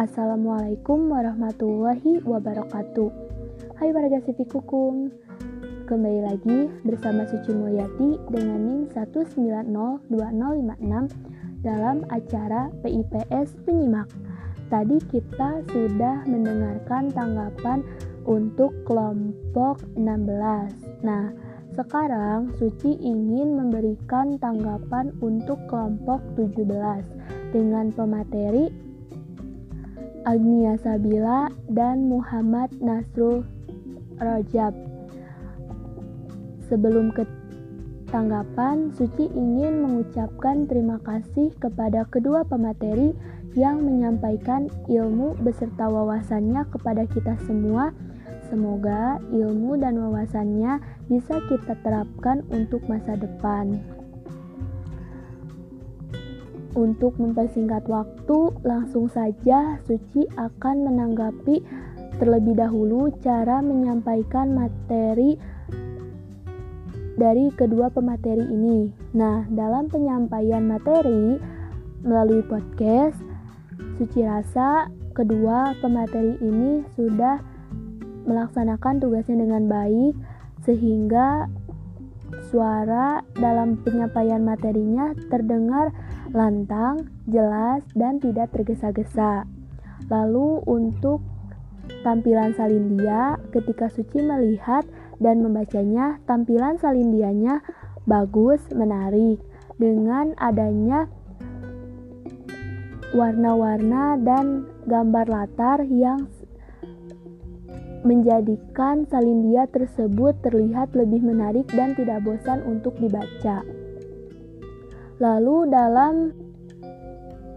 Wassalamualaikum warahmatullahi wabarakatuh. Hai warga Civic Hukum. Kembali lagi bersama Suci Mulyati dengan NIM 1902056 dalam acara PIPS Penyimak. Tadi kita sudah mendengarkan tanggapan untuk kelompok 16. Nah, sekarang Suci ingin memberikan tanggapan untuk kelompok 17 dengan pemateri Agnia Sabila dan Muhammad Nasrul Rajab. Sebelum ke tanggapan, Suci ingin mengucapkan terima kasih kepada kedua pemateri yang menyampaikan ilmu beserta wawasannya kepada kita semua. Semoga ilmu dan wawasannya bisa kita terapkan untuk masa depan. Untuk mempersingkat waktu, langsung saja Suci akan menanggapi terlebih dahulu cara menyampaikan materi dari kedua pemateri ini. Nah, dalam penyampaian materi melalui podcast, Suci rasa kedua pemateri ini sudah melaksanakan tugasnya dengan baik sehingga suara dalam penyampaian materinya terdengar lantang, jelas, dan tidak tergesa-gesa. Lalu untuk tampilan Salindia, ketika Suci melihat dan membacanya, tampilan Salindianya bagus, menarik, dengan adanya warna-warna dan gambar latar yang menjadikan Salindia tersebut terlihat lebih menarik dan tidak bosan untuk dibaca. Lalu dalam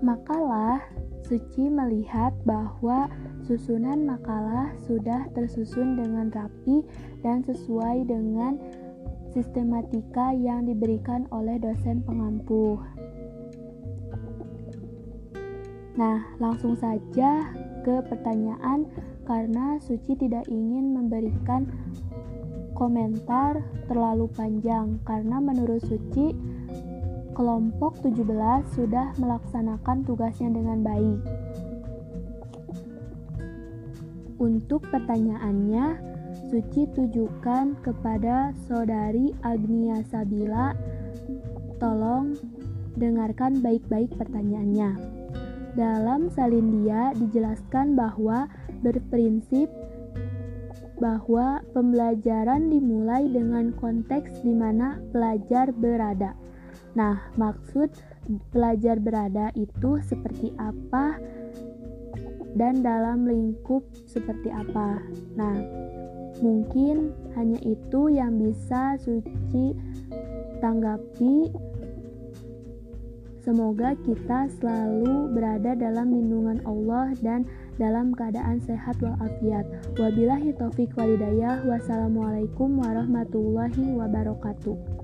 makalah, Suci melihat bahwa susunan makalah sudah tersusun dengan rapi dan sesuai dengan sistematika yang diberikan oleh dosen pengampu. Nah, langsung saja ke pertanyaan karena Suci tidak ingin memberikan komentar terlalu panjang karena menurut Suci kelompok 17 sudah melaksanakan tugasnya dengan baik. Untuk pertanyaannya, Suci tujukan kepada saudari Agnia Sabila. Tolong dengarkan baik-baik pertanyaannya. Dalam Salindia dijelaskan bahwa berprinsip bahwa pembelajaran dimulai dengan konteks di mana pelajar berada. Nah, maksud pelajar berada itu seperti apa dan dalam lingkup seperti apa. Nah, mungkin hanya itu yang bisa Suci tanggapi. Semoga kita selalu berada dalam lindungan Allah dan dalam keadaan sehat walafiat. Wabillahi taufik walidayah. Wassalamualaikum warahmatullahi wabarakatuh.